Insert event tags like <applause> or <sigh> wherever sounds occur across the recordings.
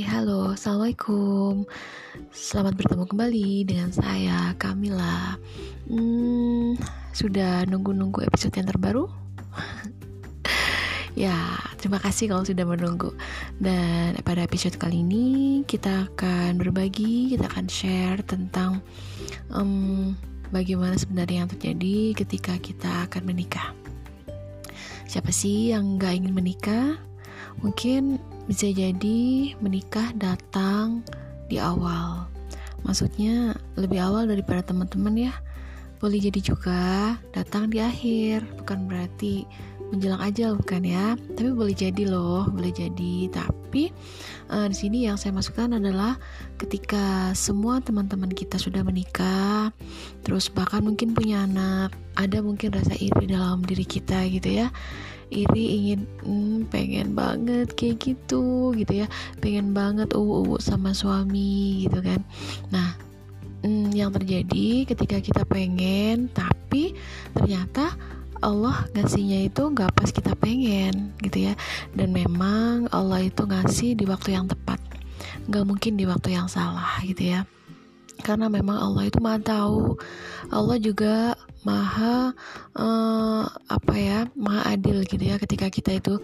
Hai, halo, assalamualaikum. Selamat bertemu kembali dengan saya Kamila. Hmm, sudah nunggu-nunggu episode yang terbaru? <laughs> ya, terima kasih kalau sudah menunggu. Dan pada episode kali ini kita akan berbagi, kita akan share tentang um, bagaimana sebenarnya yang terjadi ketika kita akan menikah. Siapa sih yang gak ingin menikah? Mungkin bisa jadi menikah datang di awal. Maksudnya lebih awal daripada teman-teman ya. Boleh jadi juga datang di akhir, bukan berarti menjelang ajal bukan ya. Tapi boleh jadi loh, boleh jadi. Tapi uh, di sini yang saya masukkan adalah ketika semua teman-teman kita sudah menikah, terus bahkan mungkin punya anak, ada mungkin rasa iri dalam diri kita gitu ya iri ingin hmm, pengen banget kayak gitu gitu ya. Pengen banget uh, uh sama suami gitu kan. Nah hmm, yang terjadi ketika kita pengen tapi ternyata Allah ngasihnya itu nggak pas kita pengen gitu ya. Dan memang Allah itu ngasih di waktu yang tepat. Nggak mungkin di waktu yang salah gitu ya karena memang Allah itu maha tahu. Allah juga maha uh, apa ya maha adil gitu ya ketika kita itu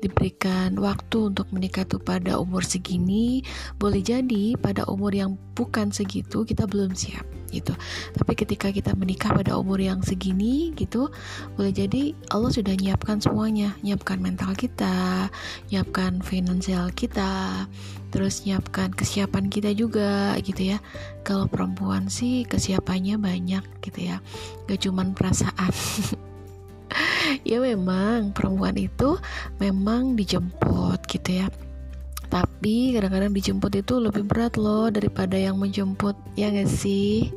diberikan waktu untuk menikah tuh pada umur segini. Boleh jadi pada umur yang bukan segitu kita belum siap gitu. Tapi ketika kita menikah pada umur yang segini gitu boleh jadi Allah sudah nyiapkan semuanya. Nyiapkan mental kita nyiapkan finansial kita terus nyiapkan kesiapan kita juga gitu ya. Kalau perempuan sih kesiapannya banyak gitu ya. Gak cuman perasaan. <laughs> Ya memang perempuan itu memang dijemput gitu ya tapi kadang-kadang dijemput itu lebih berat loh daripada yang menjemput ya gak sih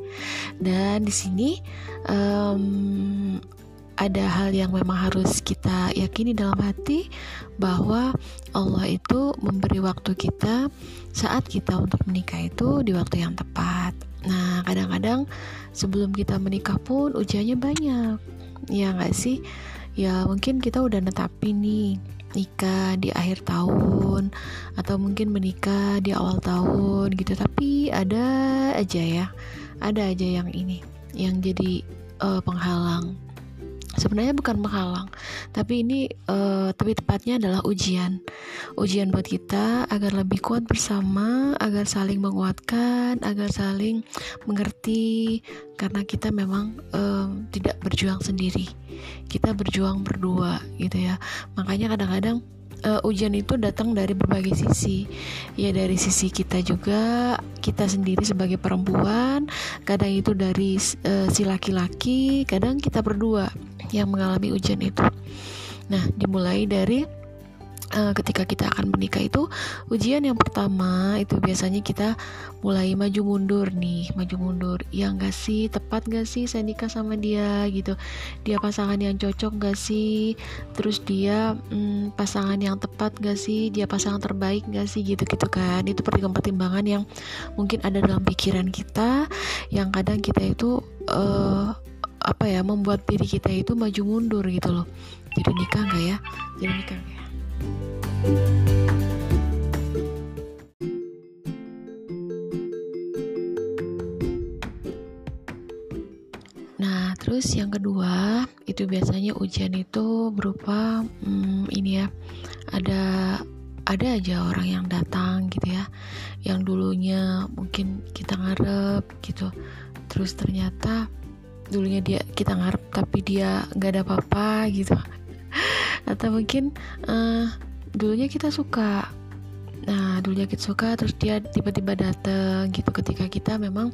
dan di sini um, ada hal yang memang harus kita yakini dalam hati bahwa Allah itu memberi waktu kita saat kita untuk menikah itu di waktu yang tepat. Nah, kadang-kadang sebelum kita menikah pun ujiannya banyak. Ya nggak sih? Ya mungkin kita udah netapin nih nikah di akhir tahun atau mungkin menikah di awal tahun gitu. Tapi ada aja ya ada aja yang ini yang jadi uh, penghalang sebenarnya bukan menghalang tapi ini uh, tapi tepatnya adalah ujian. Ujian buat kita agar lebih kuat bersama agar saling menguatkan agar saling mengerti. Karena kita memang um, tidak berjuang sendiri. Kita berjuang berdua gitu ya. Makanya kadang-kadang uh, ujian itu datang dari berbagai sisi. Ya dari sisi kita juga kita sendiri sebagai perempuan kadang itu dari uh, si laki-laki kadang kita berdua yang mengalami ujian itu. Nah dimulai dari uh, ketika kita akan menikah itu ujian yang pertama itu biasanya kita mulai maju mundur nih maju mundur. Ya gak sih? Tepat gak sih saya nikah sama dia? Gitu. Dia pasangan yang cocok gak sih? Terus dia hmm, pasangan yang tepat gak sih? Dia pasangan terbaik gak sih? Gitu gitu kan. Itu pertimbangan-pertimbangan yang mungkin ada dalam pikiran kita yang kadang kita itu uh, apa ya membuat diri kita itu maju mundur gitu loh. Jadi nikah gak ya? Jadi nikah gak ya Nah, terus yang kedua itu biasanya ujian itu berupa hmm, ini ya, ada ada aja orang yang datang gitu ya, yang dulunya mungkin kita ngarep gitu, terus ternyata dulunya dia kita ngarep tapi dia nggak ada apa-apa gitu, atau mungkin uh, dulunya kita suka nah dulunya kita suka terus dia tiba-tiba datang gitu. Ketika kita memang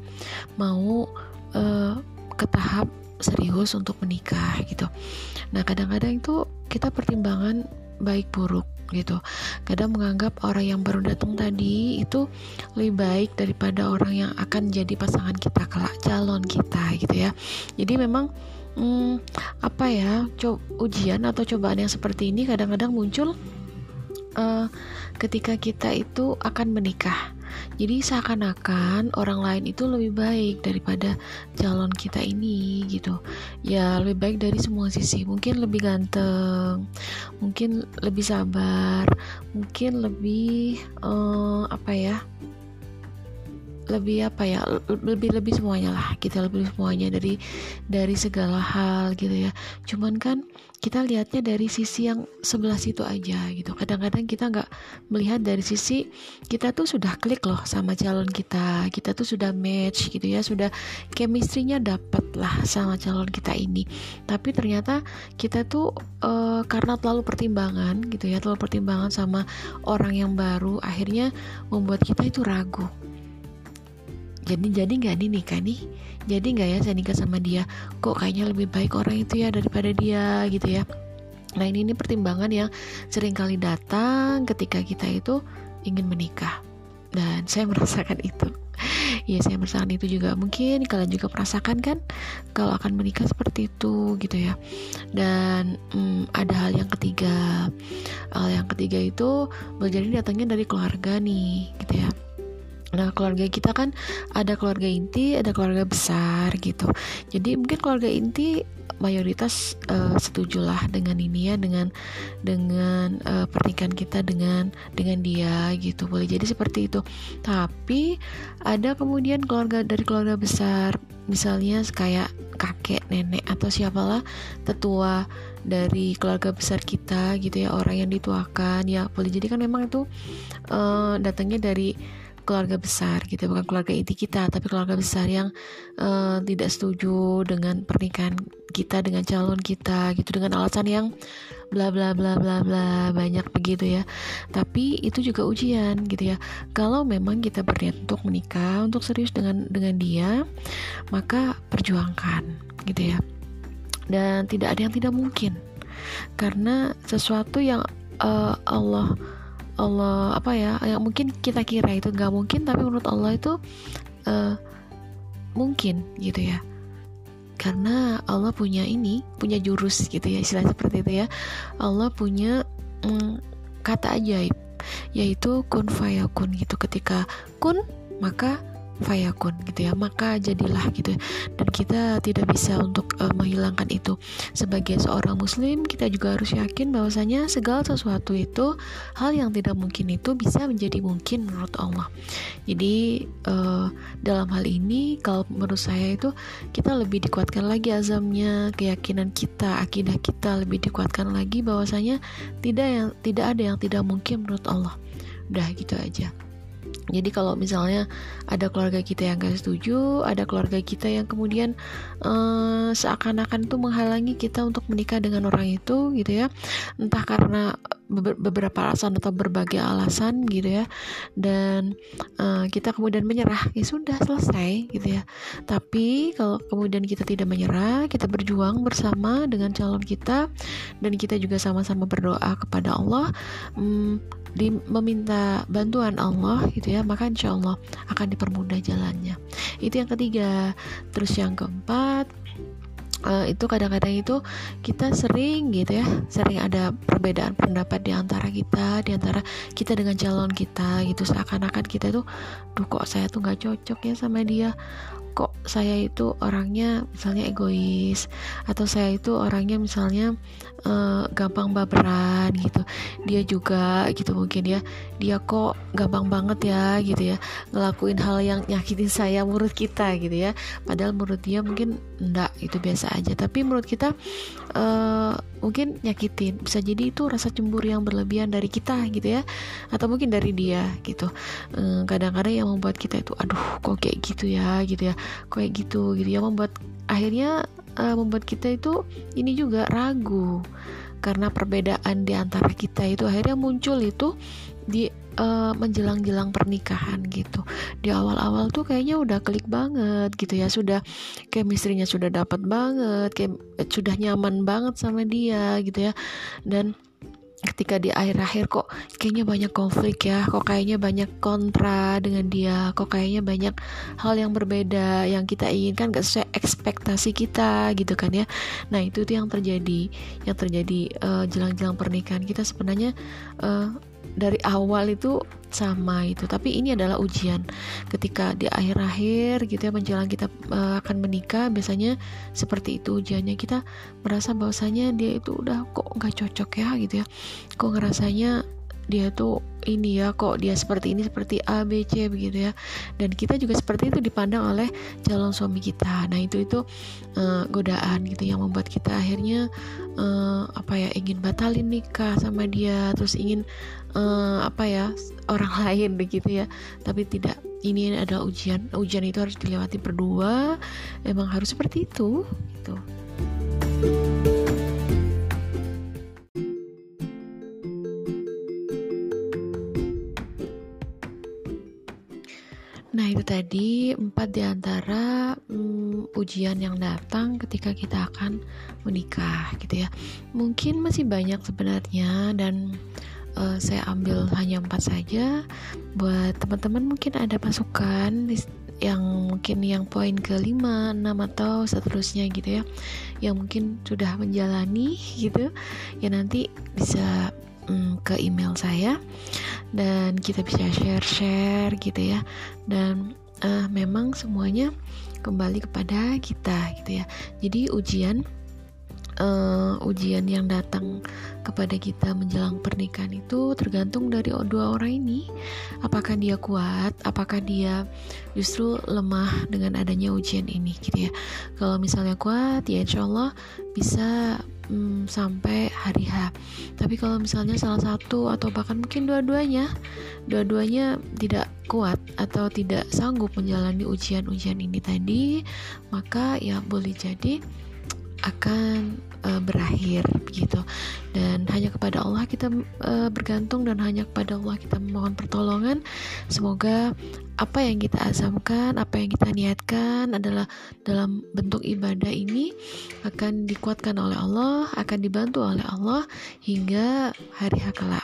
mau uh, ke tahap serius untuk menikah gitu. Nah kadang-kadang itu kita pertimbangan baik buruk gitu. Kadang menganggap orang yang baru datang tadi itu lebih baik daripada orang yang akan jadi pasangan kita kelak calon kita gitu ya. Jadi memang hmm, apa ya co ujian atau cobaan yang seperti ini kadang-kadang muncul uh, ketika kita itu akan menikah. Jadi seakan-akan orang lain itu lebih baik daripada calon kita ini gitu. Ya lebih baik dari semua sisi. Mungkin lebih ganteng mungkin lebih sabar mungkin lebih uh, apa ya lebih apa ya lebih lebih semuanya lah kita lebih semuanya dari dari segala hal gitu ya. Cuman kan kita lihatnya dari sisi yang sebelah situ aja gitu. Kadang-kadang kita nggak melihat dari sisi kita tuh sudah klik loh sama calon kita. Kita tuh sudah match gitu ya sudah chemistry-nya dapat lah sama calon kita ini. Tapi ternyata kita tuh uh, karena terlalu pertimbangan gitu ya terlalu pertimbangan sama orang yang baru akhirnya membuat kita itu ragu jadi jadi nggak nih nikah nih? Jadi nggak ya saya nikah sama dia? Kok kayaknya lebih baik orang itu ya daripada dia gitu ya. Nah ini, ini pertimbangan yang sering kali datang ketika kita itu ingin menikah. Dan saya <laughs> merasakan itu. Ya saya merasakan itu juga. Mungkin kalian juga merasakan kan kalau akan menikah seperti itu gitu ya. Dan hmm, ada hal yang ketiga. Hal yang ketiga itu berjadi datangnya dari keluarga nih gitu ya Nah, keluarga kita kan ada keluarga inti, ada keluarga besar gitu. Jadi mungkin keluarga inti mayoritas uh, setujulah dengan ini ya dengan dengan uh, pernikahan kita dengan dengan dia gitu boleh jadi seperti itu tapi ada kemudian keluarga dari keluarga besar misalnya kayak kakek nenek atau siapalah tetua dari keluarga besar kita gitu ya orang yang dituakan ya boleh jadi kan memang itu uh, datangnya dari keluarga besar gitu bukan keluarga inti kita tapi keluarga besar yang uh, tidak setuju dengan pernikahan kita dengan calon kita gitu dengan alasan yang bla bla bla bla bla banyak begitu ya. Tapi itu juga ujian gitu ya. Kalau memang kita berniat untuk menikah untuk serius dengan dengan dia maka perjuangkan gitu ya. Dan tidak ada yang tidak mungkin. Karena sesuatu yang uh, Allah Allah apa ya yang mungkin kita kira itu nggak mungkin tapi menurut Allah itu uh, mungkin gitu ya. Karena Allah punya ini punya jurus gitu ya istilah seperti itu ya. Allah punya um, kata ajaib yaitu kun fayakun gitu. Ketika kun maka fayakun gitu ya maka jadilah gitu dan kita tidak bisa untuk uh, menghilangkan itu. Sebagai seorang muslim kita juga harus yakin bahwasanya segala sesuatu itu hal yang tidak mungkin itu bisa menjadi mungkin menurut Allah. Jadi uh, dalam hal ini kalau menurut saya itu kita lebih dikuatkan lagi azamnya keyakinan kita akidah kita lebih dikuatkan lagi bahwasanya tidak yang tidak ada yang tidak mungkin menurut Allah. Udah gitu aja jadi kalau misalnya ada keluarga kita yang gak setuju, ada keluarga kita yang kemudian uh, seakan-akan itu menghalangi kita untuk menikah dengan orang itu, gitu ya, entah karena beberapa alasan atau berbagai alasan gitu ya. Dan uh, kita kemudian menyerah ya sudah selesai gitu ya. Tapi kalau kemudian kita tidak menyerah kita berjuang bersama dengan calon kita dan kita juga sama-sama berdoa kepada Allah um, di meminta bantuan Allah gitu ya maka insya Allah akan dipermudah jalannya. Itu yang ketiga. Terus yang keempat uh, itu kadang-kadang itu kita sering gitu ya sering ada perbedaan pendapat di antara kita di antara kita dengan calon kita gitu. Seakan-akan kita tuh duh kok saya tuh nggak cocok ya sama dia kok saya itu orangnya misalnya egois atau saya itu orangnya misalnya uh, gampang baperan gitu. Dia juga gitu mungkin ya. Dia kok gampang banget ya gitu ya ngelakuin hal yang nyakitin saya menurut kita gitu ya. Padahal menurut dia mungkin enggak itu biasa aja. Tapi menurut kita uh, mungkin nyakitin. Bisa jadi itu rasa cemburu yang berlebihan dari kita gitu ya. Atau mungkin dari dia gitu. Kadang-kadang yang membuat kita itu aduh kok kayak gitu ya gitu ya. Kayak gitu gitu. Ya membuat akhirnya uh, membuat kita itu ini juga ragu. Karena perbedaan di antara kita itu akhirnya muncul itu di uh, menjelang-jelang pernikahan gitu. Di awal-awal tuh kayaknya udah klik banget gitu ya. Sudah chemistry-nya sudah dapat banget kayak sudah nyaman banget sama dia gitu ya. Dan ketika di akhir-akhir kok kayaknya banyak konflik ya. Kok kayaknya banyak kontra dengan dia. Kok kayaknya banyak hal yang berbeda yang kita inginkan gak sesuai ekspektasi kita gitu kan ya. Nah itu tuh yang terjadi. Yang terjadi uh, jelang-jelang pernikahan kita sebenarnya uh, dari awal itu sama itu. Tapi ini adalah ujian. Ketika di akhir-akhir gitu ya menjelang kita uh, akan menikah biasanya seperti itu ujiannya. Kita merasa bahwasanya dia itu udah kok nggak cocok ya gitu ya. Kok ngerasanya dia tuh ini ya kok dia seperti ini seperti A B C begitu ya. Dan kita juga seperti itu dipandang oleh calon suami kita. Nah itu itu uh, godaan gitu yang membuat kita akhirnya uh, apa ya ingin batalin nikah sama dia terus ingin uh, apa ya orang <laughs> lain begitu ya. Tapi tidak ini adalah ujian. Ujian itu harus dilewati berdua. Emang harus seperti itu gitu. Nah itu tadi empat di antara hmm, ujian yang datang ketika kita akan menikah gitu ya. Mungkin masih banyak sebenarnya dan uh, saya ambil hanya empat saja. Buat teman-teman mungkin ada masukan yang mungkin yang poin kelima, enam atau seterusnya gitu ya, yang mungkin sudah menjalani <laughs> gitu, ya nanti bisa um, ke email saya dan kita bisa share-share gitu ya. Dan uh, memang semuanya kembali kepada kita gitu ya. Jadi ujian uh, ujian yang datang kepada kita menjelang pernikahan itu tergantung dari dua orang ini. Apakah dia kuat apakah dia justru lemah dengan adanya ujian ini gitu ya. Kalau misalnya kuat ya insya Allah bisa hmm, sampai hari H. Tapi kalau misalnya salah satu atau bahkan mungkin dua-duanya dua-duanya tidak kuat atau tidak sanggup menjalani ujian-ujian ini tadi maka ya boleh jadi akan uh, berakhir begitu dan hanya kepada Allah kita uh, bergantung dan hanya kepada Allah kita memohon pertolongan. Semoga apa yang kita azamkan apa yang kita niatkan adalah dalam bentuk ibadah ini akan dikuatkan oleh Allah akan dibantu oleh Allah hingga hari hakala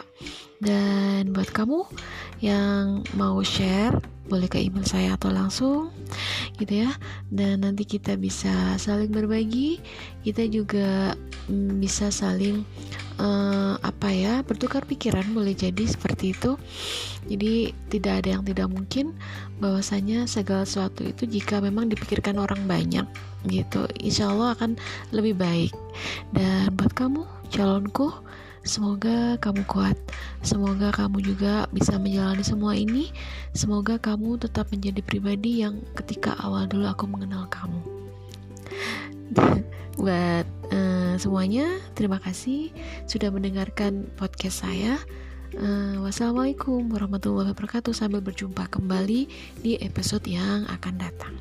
dan buat kamu yang mau share boleh ke email saya atau langsung gitu ya. Dan nanti kita bisa saling berbagi. Kita juga mm, bisa saling uh, apa ya bertukar pikiran boleh jadi seperti itu. Jadi tidak ada yang tidak mungkin bahwasanya segala sesuatu itu jika memang dipikirkan orang banyak gitu. Insya Allah akan lebih baik. Dan buat kamu calonku Semoga kamu kuat, semoga kamu juga bisa menjalani semua ini. Semoga kamu tetap menjadi pribadi yang ketika awal dulu aku mengenal kamu. <laughs> Buat uh, semuanya, terima kasih sudah mendengarkan podcast saya. Uh, wassalamualaikum warahmatullahi wabarakatuh. Sambil berjumpa kembali di episode yang akan datang.